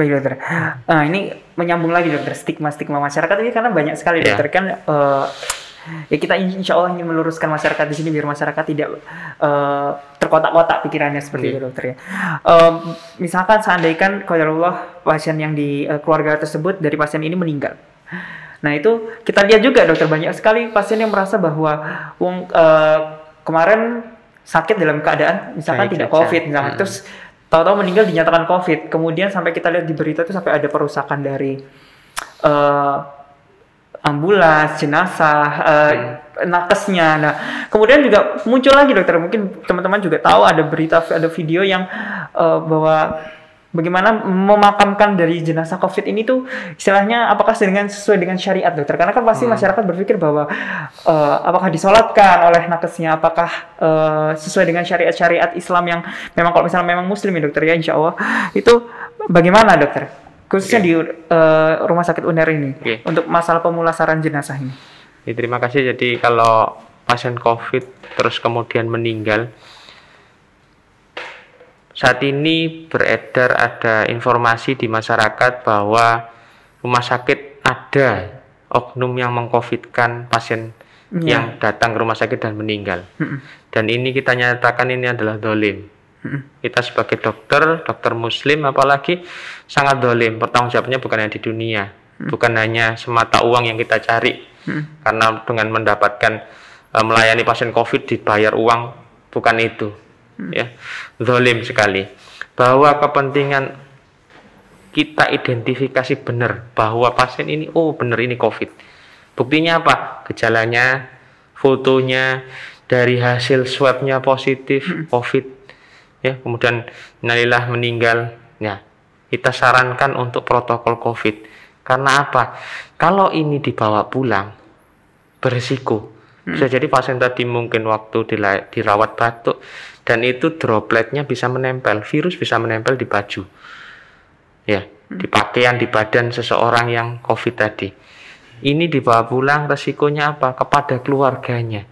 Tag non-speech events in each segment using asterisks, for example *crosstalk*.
Baik dokter. Uh, ini menyambung lagi dokter stigma-stigma masyarakat ini karena banyak sekali Iya. dokter kan uh, ya kita insya Allah ingin meluruskan masyarakat di sini biar masyarakat tidak uh, terkotak-kotak pikirannya seperti Iya. itu dokter ya. Um, misalkan seandainya qadarullah pasien yang di uh, keluarga tersebut dari pasien ini meninggal. Nah itu kita lihat juga dokter banyak sekali pasien yang merasa bahwa wong uh, kemarin sakit dalam keadaan misalkan Baik tidak covid misalkan Hmm. terus tahu-tahu meninggal dinyatakan covid. Kemudian sampai kita lihat di berita itu sampai ada perusakan dari eh, ambulans jenazah eh, nakesnya. Nah kemudian juga muncul lagi dokter. Mungkin teman-teman juga tahu ada berita ada video yang eh, bahwa bagaimana memakamkan dari jenazah covid ini tuh istilahnya apakah dengan sesuai dengan syariat dokter karena kan pasti Hmm. masyarakat berpikir bahwa eh, apakah disolatkan oleh nakesnya apakah eh, sesuai dengan syariat-syariat Islam yang memang kalau misalnya memang muslim ya dokter ya insya Allah itu bagaimana dokter khususnya Oke. di eh, rumah sakit UNER ini Oke. untuk masalah pemulasaran jenazah ini Ya, terima kasih. Jadi kalau pasien COVID terus kemudian meninggal, saat ini beredar ada informasi di masyarakat bahwa rumah sakit ada oknum yang mengcovidkan pasien Iya. yang datang ke rumah sakit dan meninggal. Dan ini kita nyatakan ini adalah dolim. Kita sebagai dokter, dokter muslim apalagi sangat dolim. Pertanggung jawabnya bukan hanya di dunia, bukan hanya semata uang yang kita cari. Mm. Karena dengan mendapatkan eh, melayani pasien COVID dibayar uang, bukan itu. Ya, dolim sekali. Bahwa kepentingan kita identifikasi benar bahwa pasien ini, oh benar ini COVID. Buktinya apa? Gejalanya, fotonya, dari hasil swabnya positif COVID, ya kemudian nalilah meninggal. Ya, kita sarankan untuk protokol COVID. Karena apa? Kalau ini dibawa pulang, berisiko. Bisa jadi pasien tadi mungkin waktu dirawat batuk dan itu dropletnya bisa menempel, virus bisa menempel di baju. Ya, di pakaian di badan seseorang yang COVID tadi. Ini dibawa pulang resikonya apa? Kepada keluarganya.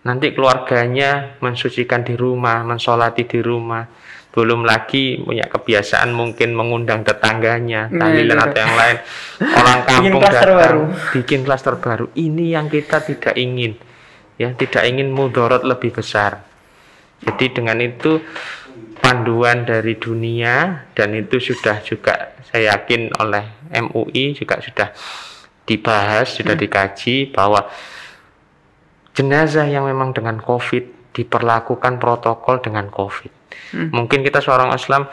Nanti keluarganya mensucikan di rumah, mensolati di rumah. Belum lagi punya kebiasaan mungkin mengundang tetangganya, Nah, tahlilan itu. atau yang lain. *laughs* Orang Bikin kampung klaster datang, baru. bikin klaster baru. Ini yang kita tidak ingin. Ya, tidak ingin mudorot lebih besar. Jadi dengan itu panduan dari dunia dan itu sudah juga saya yakin oleh MUI juga sudah dibahas, sudah dikaji bahwa jenazah yang memang dengan COVID diperlakukan protokol dengan COVID. Hmm. Mungkin kita seorang Islam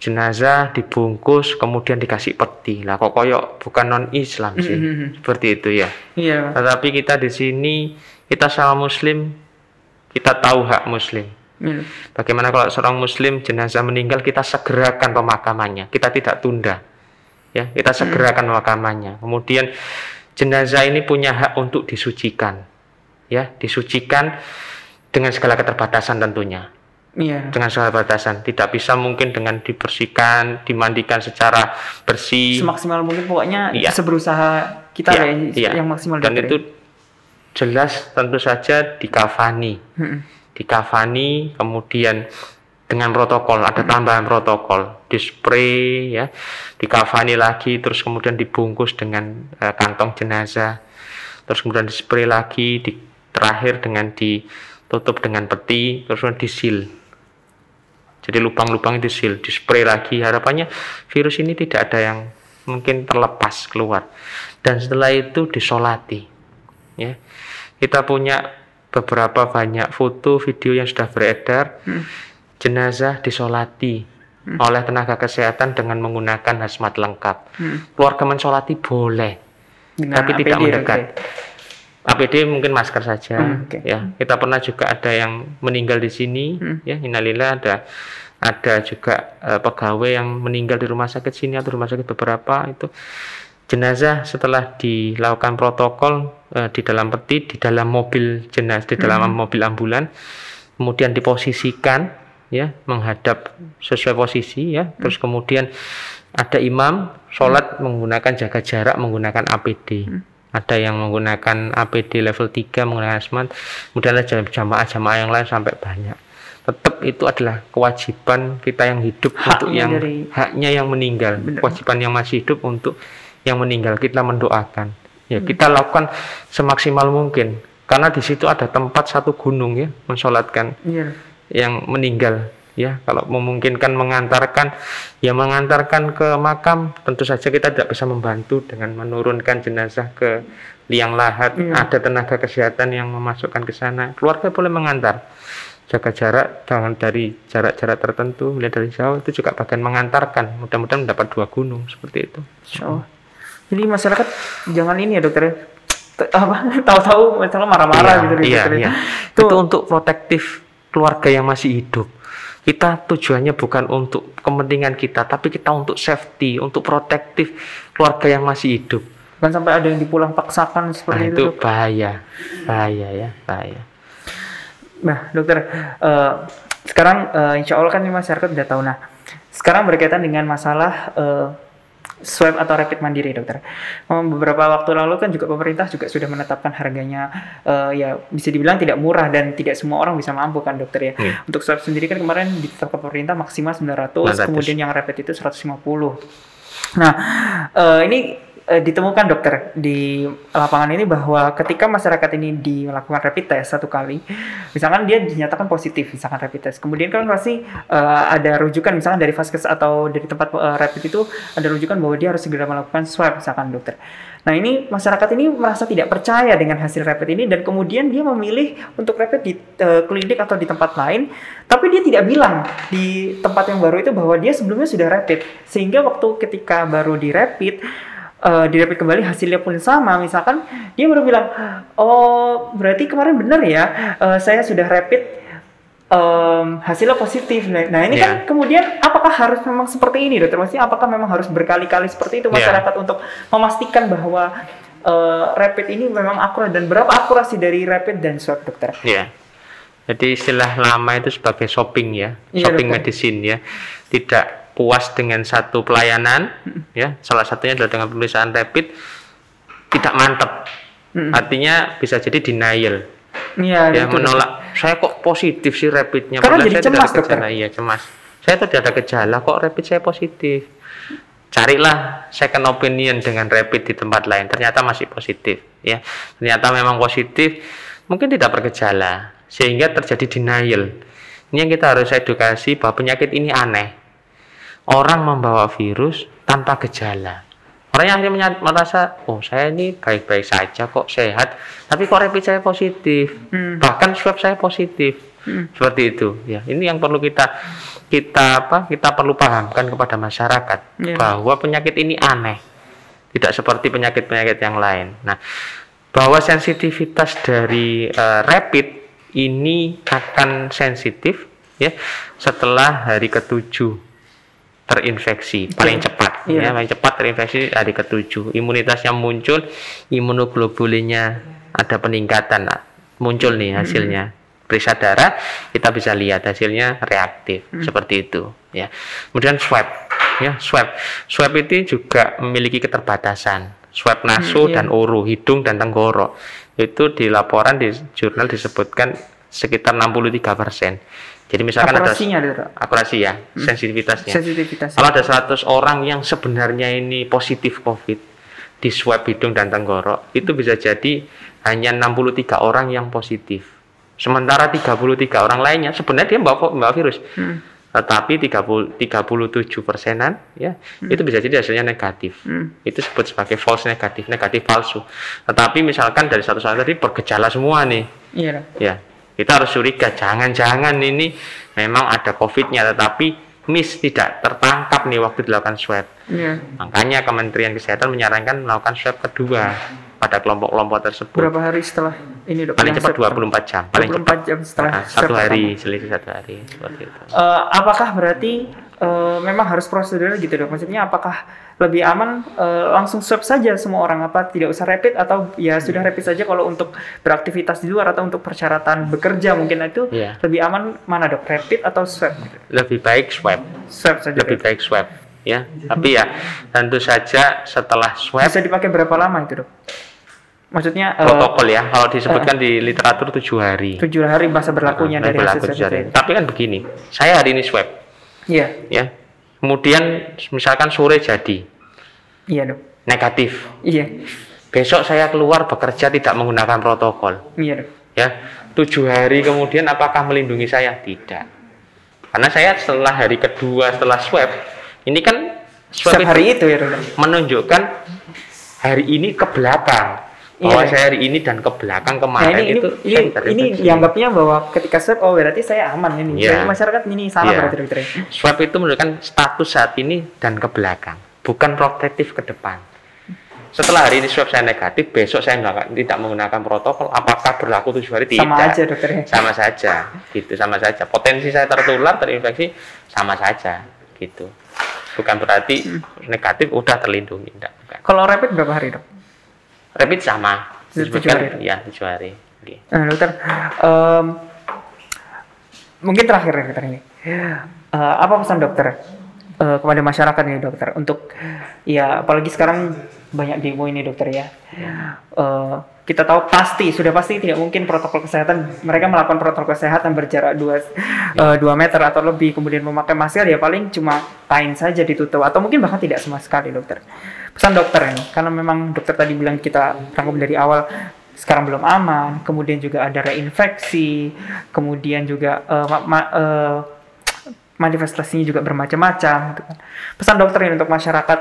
jenazah dibungkus kemudian dikasih peti. Lah kok koyok bukan non Islam sih. Mhm. Seperti itu ya. iya Tetapi kita di sini kita sama muslim kita tahu hak muslim. Iya. Bagaimana kalau seorang muslim jenazah meninggal kita segerakan pemakamannya, kita tidak tunda. Ya, kita segerakan pemakamannya. Kemudian jenazah ini punya hak untuk disucikan. Ya, disucikan dengan segala keterbatasan tentunya. iya Dengan segala batasan, tidak bisa mungkin dengan dibersihkan, dimandikan secara bersih. semaksimal mungkin pokoknya Iya. seberusaha kita Iya, ya, iya. yang maksimal Dan itu jelas tentu saja dikafani. ya. Mm-mm. dikafani kemudian dengan protokol ada tambahan protokol di spray ya dikafani lagi terus kemudian dibungkus dengan eh, kantong jenazah terus kemudian di spray lagi di terakhir dengan ditutup dengan peti terus kemudian disil jadi lubang-lubang disil di spray lagi harapannya virus ini tidak ada yang mungkin terlepas keluar dan setelah itu disolati ya kita punya beberapa banyak foto video yang sudah beredar Hmm. jenazah disolati oleh tenaga kesehatan dengan menggunakan hazmat lengkap Hmm. keluarga mensolati boleh Dengan tapi tidak APD, mendekat dokter. APD mungkin masker saja Hmm, oke. ya kita pernah juga ada yang meninggal di sini Hmm. ya innalillah ada ada juga eh, pegawai yang meninggal di rumah sakit sini atau rumah sakit beberapa itu jenazah setelah dilakukan protokol eh, di dalam peti di dalam mobil jenazah di dalam mobil ambulan kemudian diposisikan ya menghadap sesuai posisi ya. Terus kemudian ada imam sholat menggunakan jaga jarak menggunakan APD ada yang menggunakan APD level 3 menggunakan asmat kemudian ada jamaah-jamaah yang lain sampai banyak. Tetap itu adalah kewajiban kita yang hidup Haknya untuk yang dari- haknya yang meninggal Benar. kewajiban yang masih hidup untuk yang meninggal kita mendoakan Hmm. ya kita lakukan semaksimal mungkin karena di situ ada tempat satu gunung ya mensolatkan Iya. yang meninggal ya kalau memungkinkan mengantarkan ya mengantarkan ke makam tentu saja kita tidak bisa membantu dengan menurunkan jenazah ke liang lahat Iya. ada tenaga kesehatan yang memasukkan ke sana keluarga boleh mengantar jaga jarak jangan dari jarak-jarak tertentu melihat dari jauh itu juga bagian mengantarkan mudah-mudahan mendapat dua gunung seperti itu Insya Allah. Jadi masyarakat jangan ini ya dokter ya. Apa *laughs* tahu-tahu misalnya marah-marah Iya, gitu ya, iya, dokter ya. iya. Itu, itu untuk protektif keluarga yang masih hidup kita tujuannya bukan untuk kepentingan kita tapi kita untuk safety untuk protektif keluarga yang masih hidup kan sampai ada yang dipulang paksakan nah seperti itu. itu Dok. bahaya bahaya ya bahaya Nah, dokter, eh, sekarang eh, insya Allah kan ini masyarakat udah tahu. Nah, sekarang berkaitan dengan masalah eh, swab atau rapid mandiri, dokter. Oh, beberapa waktu lalu kan juga pemerintah juga sudah menetapkan harganya, eh, ya bisa dibilang tidak murah dan tidak semua orang bisa mampu kan, dokter ya. Iya. Untuk swab sendiri kan kemarin ditetapkan pemerintah maksimal 900, 900. kemudian yang rapid itu 150. Nah, eh, ini eh, ditemukan dokter di lapangan ini bahwa ketika masyarakat ini dilakukan rapid test satu kali, misalkan dia dinyatakan positif, misalkan rapid test, kemudian kan pasti eh, ada rujukan misalkan dari vaskes atau dari tempat eh, rapid itu ada rujukan bahwa dia harus segera melakukan swab, misalkan dokter. Nah ini masyarakat ini merasa tidak percaya dengan hasil rapid ini dan kemudian dia memilih untuk rapid di eh, klinik atau di tempat lain, tapi dia tidak bilang di tempat yang baru itu bahwa dia sebelumnya sudah rapid, sehingga waktu ketika baru di rapid eh, di rapid kembali hasilnya pun sama misalkan dia baru bilang oh berarti kemarin benar ya eh, saya sudah rapid em, hasilnya positif nah nah, ini Iya. kan kemudian apakah harus memang seperti ini dokter maksudnya apakah memang harus berkali-kali seperti itu Iya. masyarakat untuk memastikan bahwa eh, rapid ini memang akurat dan berapa akurasi dari rapid dan swab dokter ya jadi istilah lama itu sebagai shopping ya Iya, shopping dokter. medicine ya tidak puas dengan satu pelayanan ya. Salah satunya adalah dengan pemeriksaan rapid tidak mantap Mm. artinya bisa jadi denial. Iya, ya gitu, menolak. saya kok positif sih rapidnya? Karena padahal jadi saya tidak cemas, ada dokter. gejala. Iya cemas. Saya tuh tidak ada gejala kok rapid saya positif? Carilah second opinion dengan rapid di tempat lain. Ternyata masih positif ya. Ternyata memang positif mungkin tidak bergejala. Sehingga terjadi denial. Ini yang kita harus edukasi bahwa penyakit ini aneh orang membawa virus tanpa gejala. Orang yang akhirnya merasa oh saya ini baik-baik saja kok sehat. Tapi kok rapid saya positif? Hmm. bahkan swab saya positif. Hmm. seperti itu. Ya ini yang perlu kita kita apa kita perlu pahamkan kepada masyarakat Iya. bahwa penyakit ini aneh. Tidak seperti penyakit-penyakit yang lain. Nah bahwa sensitivitas dari eh, rapid ini akan sensitif ya setelah hari ketujuh terinfeksi paling cepat. Iya. ya paling cepat terinfeksi hari ketujuh. Imunitasnya muncul imunoglobulinnya ada peningkatan muncul nih hasilnya. Periksa darah kita bisa lihat hasilnya reaktif seperti itu ya. Kemudian swab ya swab. Swab itu juga memiliki keterbatasan. Swab nasu iya. dan uru hidung dan tenggorok. Itu di laporan di jurnal disebutkan sekitar 63 persen jadi misalkan ada akurasinya dokter akurasi ya sensitivitasnya sensitivitas kalau ada 100 orang yang sebenarnya ini positif COVID di swab hidung dan tenggorok, itu bisa jadi hanya 63 orang yang positif. Sementara 33 orang lainnya sebenarnya dia membawa, membawa virus. Hmm. Tetapi 30, 37 persenan ya, itu bisa jadi hasilnya negatif. Hmm. Itu disebut sebagai false negatif, negatif palsu. Tetapi misalkan dari satu orang tadi bergejala semua nih, iya ya kita harus curiga jangan-jangan ini memang ada COVID-nya tetapi miss tidak tertangkap nih waktu dilakukan swab. iya Makanya Kementerian Kesehatan menyarankan melakukan swab kedua pada kelompok-kelompok tersebut. berapa hari setelah ini dok Paling cepat swab? 24 jam, paling 24 cepat. jam setelah Nah, satu hari, selisih satu hari seperti itu. Eh, apakah berarti eh, memang harus prosedur gitu dok? Maksudnya apakah lebih aman eh, langsung swab saja semua orang apa tidak usah rapid atau ya sudah rapid saja kalau untuk beraktivitas di luar atau untuk persyaratan bekerja mungkin itu Iya. lebih aman mana dok rapid atau swab? Lebih baik swab, Swab saja. lebih dok. baik swab ya. Tapi ya tentu saja setelah swab Bisa dipakai berapa lama itu dok? Maksudnya eh, protokol ya kalau disebutkan di literatur tujuh hari. tujuh hari masa berlakunya Nah, dari berlaku hasil hari. tapi kan begini saya hari ini swab Iya, ya. Kemudian misalkan sore jadi iya dok. negatif. Iya, besok saya keluar bekerja tidak menggunakan protokol. Iya dok. ya tujuh hari kemudian apakah melindungi saya? Tidak. Karena saya setelah hari kedua setelah swab ini kan swab itu hari itu ya menunjukkan hari ini ke belakang bahwa Iya. saya hari ini dan ke belakang Nah kemarin ini ini itu ini, ini dianggapnya bahwa ketika swab oh berarti saya aman ini. Iya. Jadi masyarakat ini salah Iya. berarti dokter. ya? swab itu menunjukkan status saat ini dan ke belakang bukan protektif ke depan setelah hari ini swab saya negatif besok saya nggak- tidak menggunakan protokol apakah berlaku tujuh hari tidak Sama aja dokter ya. sama saja gitu sama saja potensi saya tertular terinfeksi sama saja gitu bukan berarti negatif udah terlindungi enggak Kalau rapid berapa hari dok? Rapid sama Tujuh hari. ya tujuh hari Oke. Nah, dokter, em, mungkin terakhir ya dokter ini. Eh, apa pesan dokter eh, kepada masyarakat nih dokter untuk ya apalagi sekarang banyak demo ini dokter ya. Eh, kita tahu pasti sudah pasti tidak mungkin protokol kesehatan mereka melakukan protokol kesehatan berjarak dua eh, dua meter atau lebih kemudian memakai masker ya paling cuma kain saja ditutup atau mungkin bahkan tidak sama sekali dokter. Pesan dokter ini karena memang dokter tadi bilang kita rangkum dari awal sekarang belum aman, kemudian juga ada reinfeksi, kemudian juga eh, ma- ma- eh, manifestasinya juga bermacam-macam. gitu kan. Pesan dokter ini untuk masyarakat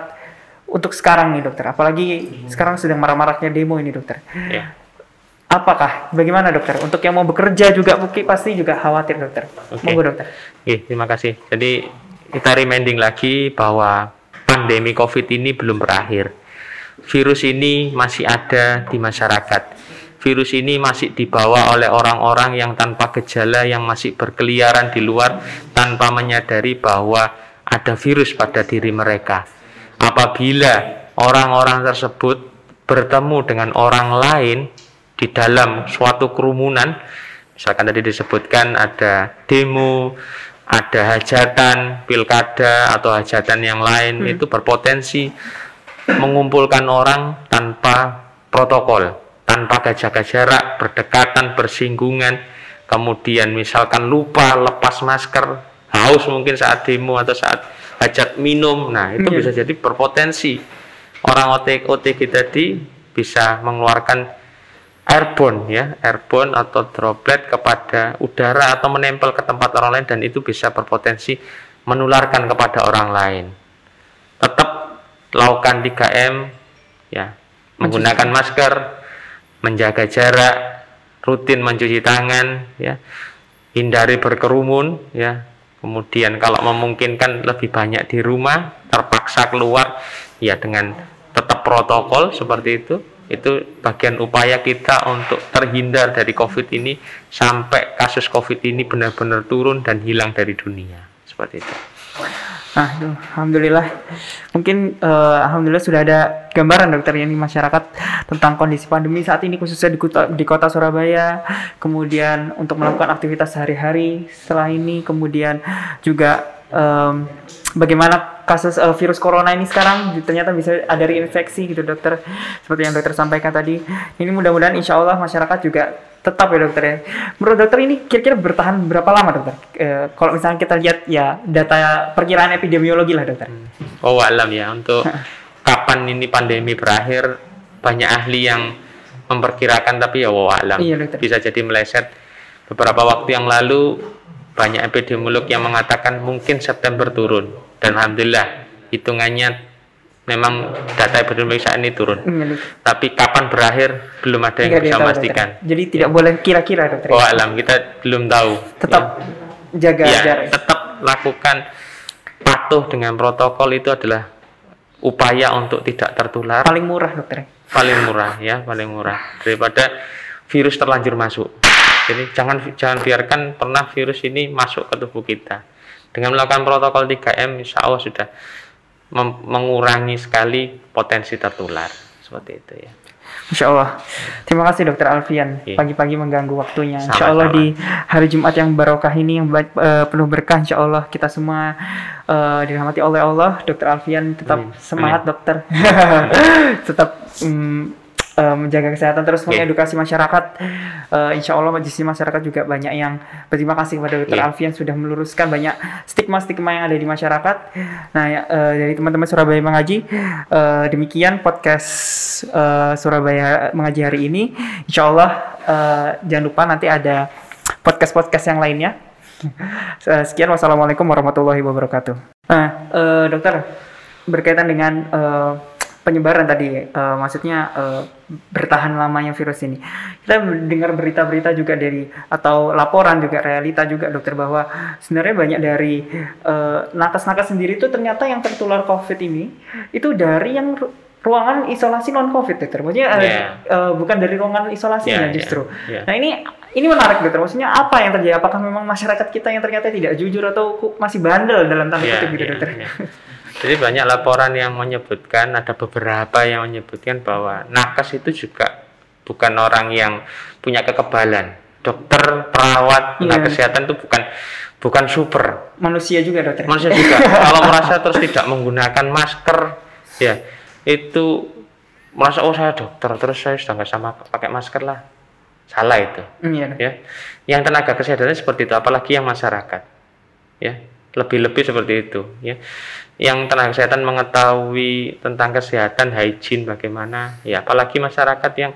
untuk sekarang nih dokter, apalagi sekarang sedang marah-marahnya demo ini dokter. ya Apakah, bagaimana dokter? Untuk yang mau bekerja juga mungkin pasti juga khawatir dokter. Oke. Monggo dokter. Oke, terima kasih. Jadi kita reminding lagi bahwa pandemi COVID ini belum berakhir. Virus ini masih ada di masyarakat. Virus ini masih dibawa oleh orang-orang yang tanpa gejala yang masih berkeliaran di luar tanpa menyadari bahwa ada virus pada diri mereka. Apabila orang-orang tersebut bertemu dengan orang lain di dalam suatu kerumunan, misalkan tadi disebutkan ada demo, ada hajatan, pilkada atau hajatan yang lain itu berpotensi mengumpulkan orang tanpa protokol, tanpa jaga jarak, berdekatan, bersinggungan, kemudian misalkan lupa lepas masker, haus mungkin saat demo atau saat hajat minum, nah itu Iya. bisa jadi berpotensi. Orang OTG, OTG tadi bisa mengeluarkan airborne ya, airborne atau droplet kepada udara atau menempel ke tempat orang lain dan itu bisa berpotensi menularkan kepada orang lain. Tetap lakukan 3M ya, menggunakan masker, menjaga jarak, rutin mencuci tangan ya, hindari berkerumun ya. Kemudian kalau memungkinkan lebih banyak di rumah, terpaksa keluar ya dengan tetap protokol seperti itu. Itu bagian upaya kita untuk terhindar dari Covid ini sampai kasus Covid ini benar-benar turun dan hilang dari dunia. Seperti itu. Nah, alhamdulillah. Mungkin eh, alhamdulillah sudah ada gambaran dokter yang di masyarakat tentang kondisi pandemi saat ini khususnya di kota, di kota Surabaya. Kemudian untuk melakukan aktivitas sehari-hari setelah ini, kemudian juga em, bagaimana kasus eh, virus corona ini sekarang ternyata bisa ada reinfeksi gitu dokter. Seperti yang dokter sampaikan tadi. Ini mudah-mudahan insya Allah masyarakat juga tetap ya dokter ya. Menurut dokter ini kira-kira bertahan berapa lama dokter? Eh, kalau misalnya kita lihat ya data perkiraan epidemiologi lah dokter. Oh alam ya untuk *laughs* kapan ini pandemi berakhir banyak ahli yang memperkirakan tapi ya wow alam Iya, dokter. bisa jadi meleset beberapa waktu yang lalu banyak epidemiolog yang mengatakan mungkin September turun dan alhamdulillah hitungannya memang data epidemiologi saat ini turun dokter. tapi kapan berakhir belum ada yang bisa memastikan. Jadi tidak boleh kira-kira dokter. oh alam kita belum tahu Tetap jaga ya, jarak. tetap lakukan patuh dengan protokol itu adalah upaya untuk tidak tertular Paling murah dokter. paling murah ya paling murah daripada virus terlanjur masuk jadi jangan jangan biarkan pernah virus ini masuk ke tubuh kita dengan melakukan protokol 3M insya Allah sudah mengurangi sekali potensi tertular seperti itu ya Insya Allah. Terima kasih dokter Alfian. Iya. Pagi-pagi mengganggu waktunya. Insya Sama-sama. Allah di hari Jumat yang barokah ini yang eh, penuh berkah. Insya Allah kita semua eh, dirahmati oleh Allah. Dokter Alfian tetap Amin. semangat dokter. *laughs* tetap mm, uh, menjaga kesehatan terus Yeah. mengedukasi masyarakat. Uh, insya Allah sini masyarakat juga banyak yang berterima kasih kepada Dr. Yeah. Alfian sudah meluruskan banyak stigma-stigma yang ada di masyarakat. Nah, ya, uh, dari teman-teman Surabaya Mengaji, uh, demikian podcast uh, Surabaya Mengaji hari ini. Insya Allah uh, jangan lupa nanti ada podcast-podcast yang lainnya. *laughs* Eh, Sekian wassalamualaikum warahmatullahi wabarakatuh. Nah, eh, dokter berkaitan dengan eh, penyebaran tadi, eh, maksudnya eh, bertahan lamanya virus ini. Kita dengar berita-berita juga dari atau laporan juga realita juga dokter bahwa sebenarnya banyak dari eh, nakes-nakes sendiri itu ternyata yang tertular COVID ini itu dari yang ru- ruangan isolasi non COVID dokter. Maksudnya Yeah. eh, bukan dari ruangan isolasinya Yeah, justru. yeah, yeah. Nah ini ini menarik dokter. Maksudnya apa yang terjadi? Apakah memang masyarakat kita yang ternyata tidak jujur atau masih bandel dalam tanda Ya, kutip gitu ya, dokter? ya. Jadi banyak laporan yang menyebutkan ada beberapa yang menyebutkan bahwa nakes itu juga bukan orang yang punya kekebalan. Dokter, perawat, Iya. tenaga kesehatan itu bukan bukan super. Manusia juga dokter. Manusia juga *laughs* kalau merasa terus tidak menggunakan masker, ya itu merasa oh saya dokter terus saya sudah nggak sama pakai masker lah. Salah itu Iya. dok. ya yang tenaga kesehatan seperti itu apalagi yang masyarakat ya lebih-lebih seperti itu ya. Yang tenaga kesehatan mengetahui tentang kesehatan hygiene bagaimana ya. Apalagi masyarakat yang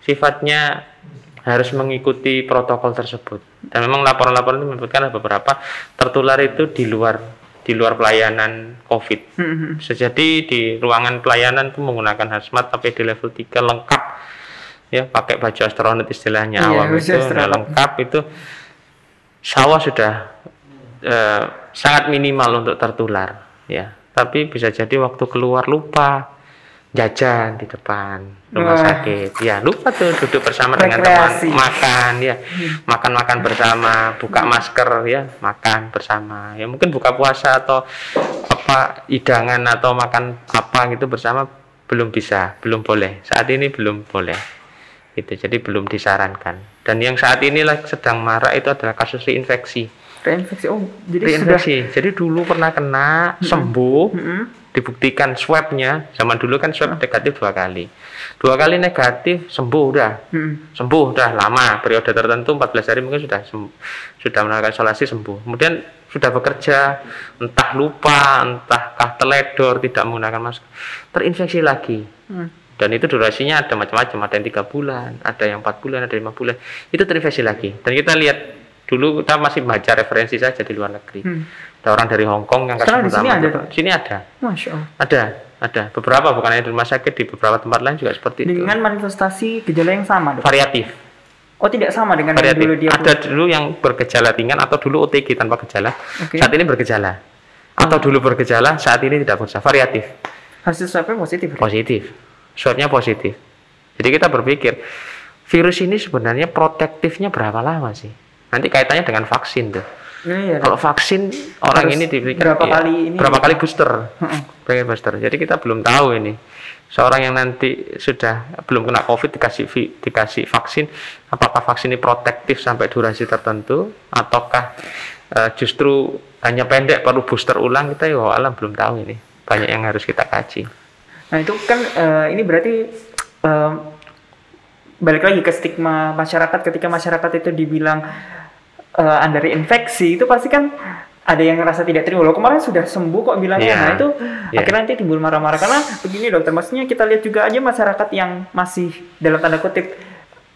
sifatnya harus mengikuti protokol tersebut. Dan memang laporan-laporan itu menyebutkan beberapa tertular itu di luar di luar pelayanan COVID. Hmm, bisa jadi di ruangan pelayanan itu menggunakan hazmat tapi di level 3 lengkap ya. Pakai baju astronot istilahnya Iya, awam itu nah, lengkap itu. Sawah sudah eh, sangat minimal untuk tertular ya. Tapi bisa jadi waktu keluar lupa jajan di depan rumah Wah. sakit. Ya lupa tuh duduk bersama dengan teman makan ya. Makan makan bersama buka masker ya. Makan bersama. Ya mungkin buka puasa atau apa hidangan atau makan apa gitu bersama belum bisa belum boleh. Saat ini belum boleh. Gitu. Jadi belum disarankan. Dan yang saat ini sedang marak itu adalah kasus reinfeksi Reinfeksi. Oh, jadi sudah. reinfeksi jadi dulu pernah kena sembuh Mm-mm. dibuktikan swabnya. Zaman dulu kan swab negatif dua kali. Dua kali negatif sembuh udah. Mm-mm. sembuh udah lama periode tertentu 14 hari mungkin sudah sudah melakukan isolasi sembuh. Kemudian sudah bekerja entah lupa entahkah teledor tidak menggunakan masker. Terinfeksi lagi. Hmm. dan itu durasinya ada macam-macam ada yang tiga bulan ada yang empat bulan ada yang lima bulan. Itu terinfeksi lagi. Dan kita lihat dulu kita masih baca referensi saja di luar negeri. Hmm. ada orang dari Hong Kong yang Sekarang di sini ada, Dok? sini ada. Masya Allah. ada ada. Beberapa bukan hanya di rumah sakit di beberapa tempat lain juga seperti itu. Dengan manifestasi gejala yang sama dok. variatif. Oh tidak sama dengan yang dulu dia. ada dulu yang bergejala ringan atau dulu OTG tanpa gejala. Oke. saat ini bergejala. Atau dulu bergejala saat ini tidak bergejala. Variatif. Hasil swabnya positif. Positif. Swabnya positif. Jadi kita berpikir virus ini sebenarnya protektifnya berapa lama sih nanti kaitannya dengan vaksin tuh. Iya. Dok. kalau vaksin orang ini diberikan berapa iya, kali ini? berapa kali booster. Pengen booster. Jadi kita belum tahu ini. Seorang yang nanti sudah belum kena covid dikasih dikasih vaksin apakah vaksin ini protektif sampai durasi tertentu ataukah eh, justru hanya pendek perlu booster ulang kita ya alam belum tahu ini. Banyak yang harus kita kaji. Nah itu kan eh, ini berarti eh, balik lagi ke stigma masyarakat. Ketika masyarakat itu dibilang eh, anda infeksi itu pasti kan ada yang ngerasa tidak terima loh kemarin sudah sembuh kok bilangnya Iya. nah itu Iya. akhirnya nanti timbul marah-marah karena begini dokter maksudnya kita lihat juga aja masyarakat yang masih dalam tanda kutip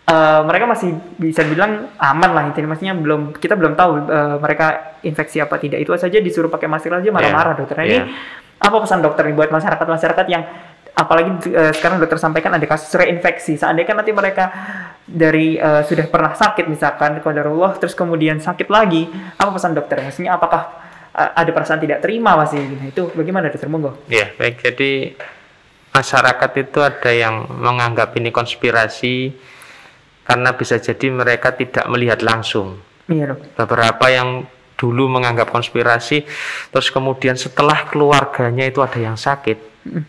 eh, mereka masih bisa bilang aman lah intinya maksudnya belum kita belum tahu eh, mereka infeksi apa tidak itu saja disuruh pakai masker aja marah-marah Iya. dokter nah, ini Iya. apa pesan dokter nih buat masyarakat-masyarakat yang apalagi eh, sekarang dokter sampaikan ada kasus reinfeksi seandainya kan nanti mereka dari eh, sudah pernah sakit misalkan qadarullah terus kemudian sakit lagi. Apa pesan dokter? Maksudnya apakah eh, ada perasaan tidak terima masih nah, itu bagaimana dokter? Monggo. Ya, baik. Jadi masyarakat itu ada yang menganggap ini konspirasi karena bisa jadi mereka tidak melihat langsung. iya dok. Beberapa yang dulu menganggap konspirasi, terus kemudian setelah keluarganya itu ada yang sakit,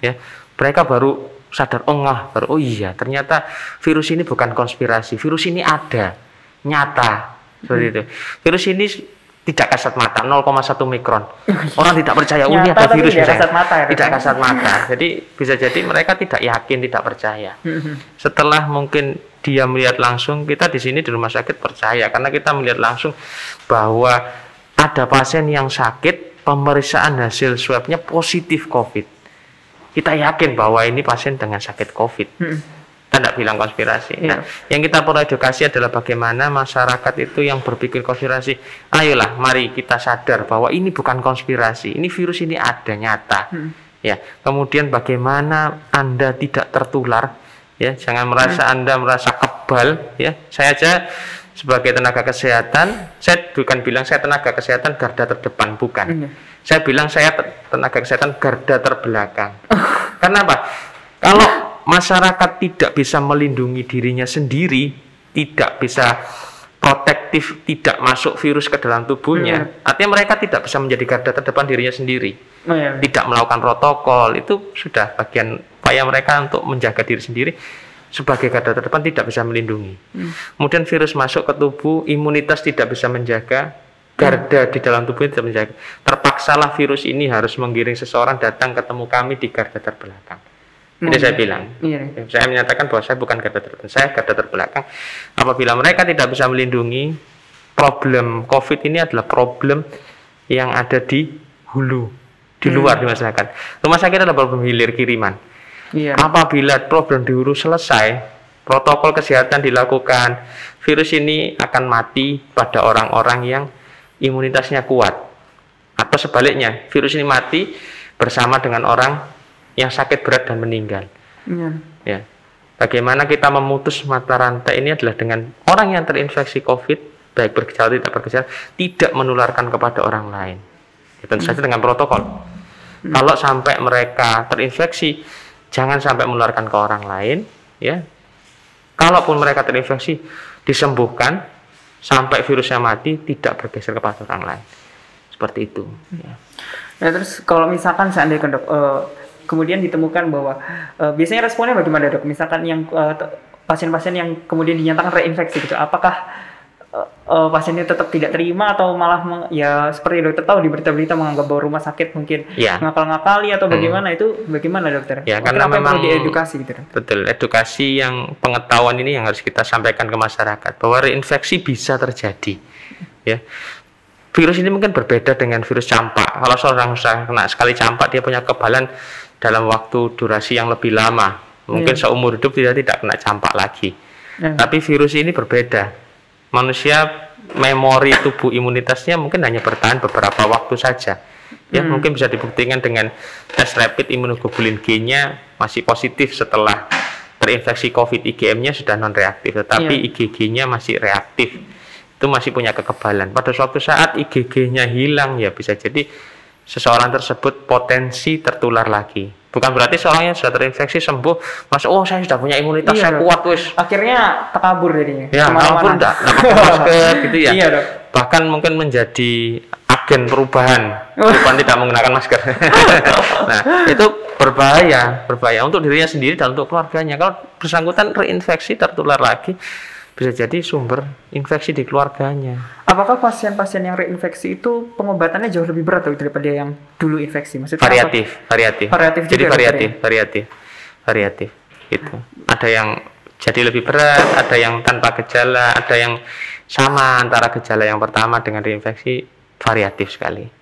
ya, mereka baru sadar, oh ngah, baru oh iya, ternyata virus ini bukan konspirasi, virus ini ada, nyata, seperti itu. Virus ini tidak kasat mata 0,1 mikron orang tidak percaya oh ini Nyata ada virus tidak misalnya. kasat mata ya, tidak ya? kasat mata jadi bisa jadi mereka tidak yakin tidak percaya Mhm. setelah mungkin dia melihat langsung kita di sini di rumah sakit percaya karena kita melihat langsung bahwa ada pasien yang sakit pemeriksaan hasil swabnya positif covid kita yakin bahwa ini pasien dengan sakit covid Mhm. kita tidak bilang konspirasi. Iya. Nah, yang kita perlu edukasi adalah bagaimana masyarakat itu yang berpikir konspirasi. Ayolah, mari kita sadar bahwa ini bukan konspirasi. Ini virus ini ada nyata. Hmm. Ya. Kemudian bagaimana Anda tidak tertular? Ya, jangan merasa Anda merasa kebal. Ya, saya aja sebagai tenaga kesehatan, saya bukan bilang saya tenaga kesehatan garda terdepan, bukan. Iya. Saya bilang saya te- tenaga kesehatan garda terbelakang. *laughs* Karena apa? Kalau masyarakat tidak bisa melindungi dirinya sendiri, tidak bisa protektif, tidak masuk virus ke dalam tubuhnya, artinya mereka tidak bisa menjadi garda terdepan dirinya sendiri, Oh, iya. tidak melakukan protokol, itu sudah bagian upaya mereka untuk menjaga diri sendiri sebagai garda terdepan tidak bisa melindungi. Kemudian virus masuk ke tubuh, imunitas tidak bisa menjaga, garda di dalam tubuh tidak menjaga. Terpaksalah virus ini harus menggiring seseorang datang ketemu kami di garda terbelakang. Ini Hmm. saya bilang. Iya. Ya, Saya menyatakan bahwa saya bukan garda terdepan, saya garda terbelakang. Apabila mereka tidak bisa melindungi, problem COVID ini adalah problem yang ada di hulu, di luar di masyarakat. Rumah sakit adalah problem hilir kiriman. Iya. Apabila problem di hulu selesai, protokol kesehatan dilakukan, virus ini akan mati pada orang-orang yang imunitasnya kuat. Atau sebaliknya, virus ini mati bersama dengan orang yang sakit berat dan meninggal. Iya. Ya. Bagaimana kita memutus mata rantai ini adalah dengan orang yang terinfeksi COVID, baik bergejala tidak bergejala, tidak menularkan kepada orang lain. Ya, tentu saja dengan protokol. Kalau sampai mereka terinfeksi, jangan sampai menularkan ke orang lain. Ya. Kalaupun mereka terinfeksi, disembuhkan sampai virusnya mati, tidak bergeser kepada orang lain. Seperti itu. Ya. Nah terus kalau misalkan seandainya dok, eh, kemudian ditemukan bahwa eh, biasanya responnya bagaimana dok? Misalkan yang eh, pasien-pasien yang kemudian dinyatakan reinfeksi gitu, apakah eh, pasiennya tetap tidak terima atau malah meng- ya seperti dokter tahu di berita-berita menganggap bahwa rumah sakit mungkin Ya. ngakal-ngakali atau bagaimana itu bagaimana dokter? Ya, Mungkin karena apa memang- diedukasi gitu? Betul, edukasi yang pengetahuan ini yang harus kita sampaikan ke masyarakat bahwa reinfeksi bisa terjadi. Ya. Virus ini mungkin berbeda dengan virus campak. Kalau seorang sudah kena sekali campak, dia punya kekebalan dalam waktu durasi yang lebih lama. Mungkin seumur hidup dia tidak kena campak lagi. Ya. Tapi virus ini berbeda. Manusia memori tubuh imunitasnya mungkin hanya bertahan beberapa waktu saja. Ya, mungkin bisa dibuktikan dengan tes rapid imunoglobulin G-nya masih positif setelah terinfeksi COVID IgM-nya sudah non reaktif, tetapi Iya. IgG-nya masih reaktif. Itu masih punya kekebalan. Pada suatu saat IgG-nya hilang ya bisa jadi seseorang tersebut potensi tertular lagi. Bukan berarti seorang yang sudah terinfeksi sembuh, mas oh saya sudah punya imunitas, Iya, saya dok. kuat wis. Akhirnya takabur jadinya. Ya, enggak, pakai masker gitu ya. Iya dok. Bahkan mungkin menjadi agen perubahan, *laughs* bukan tidak menggunakan masker. *laughs* nah, itu berbahaya, berbahaya untuk dirinya sendiri dan untuk keluarganya. Kalau bersangkutan reinfeksi tertular lagi, bisa jadi sumber infeksi di keluarganya. Apakah pasien-pasien yang reinfeksi itu pengobatannya jauh lebih berat daripada yang dulu infeksi? Maksudnya apa? Variatif, variatif. Variatif jadi juga, dokter, variatif, variatif, variatif. Gitu. Ada yang jadi lebih berat, ada yang tanpa gejala, ada yang sama antara gejala yang pertama dengan reinfeksi variatif sekali.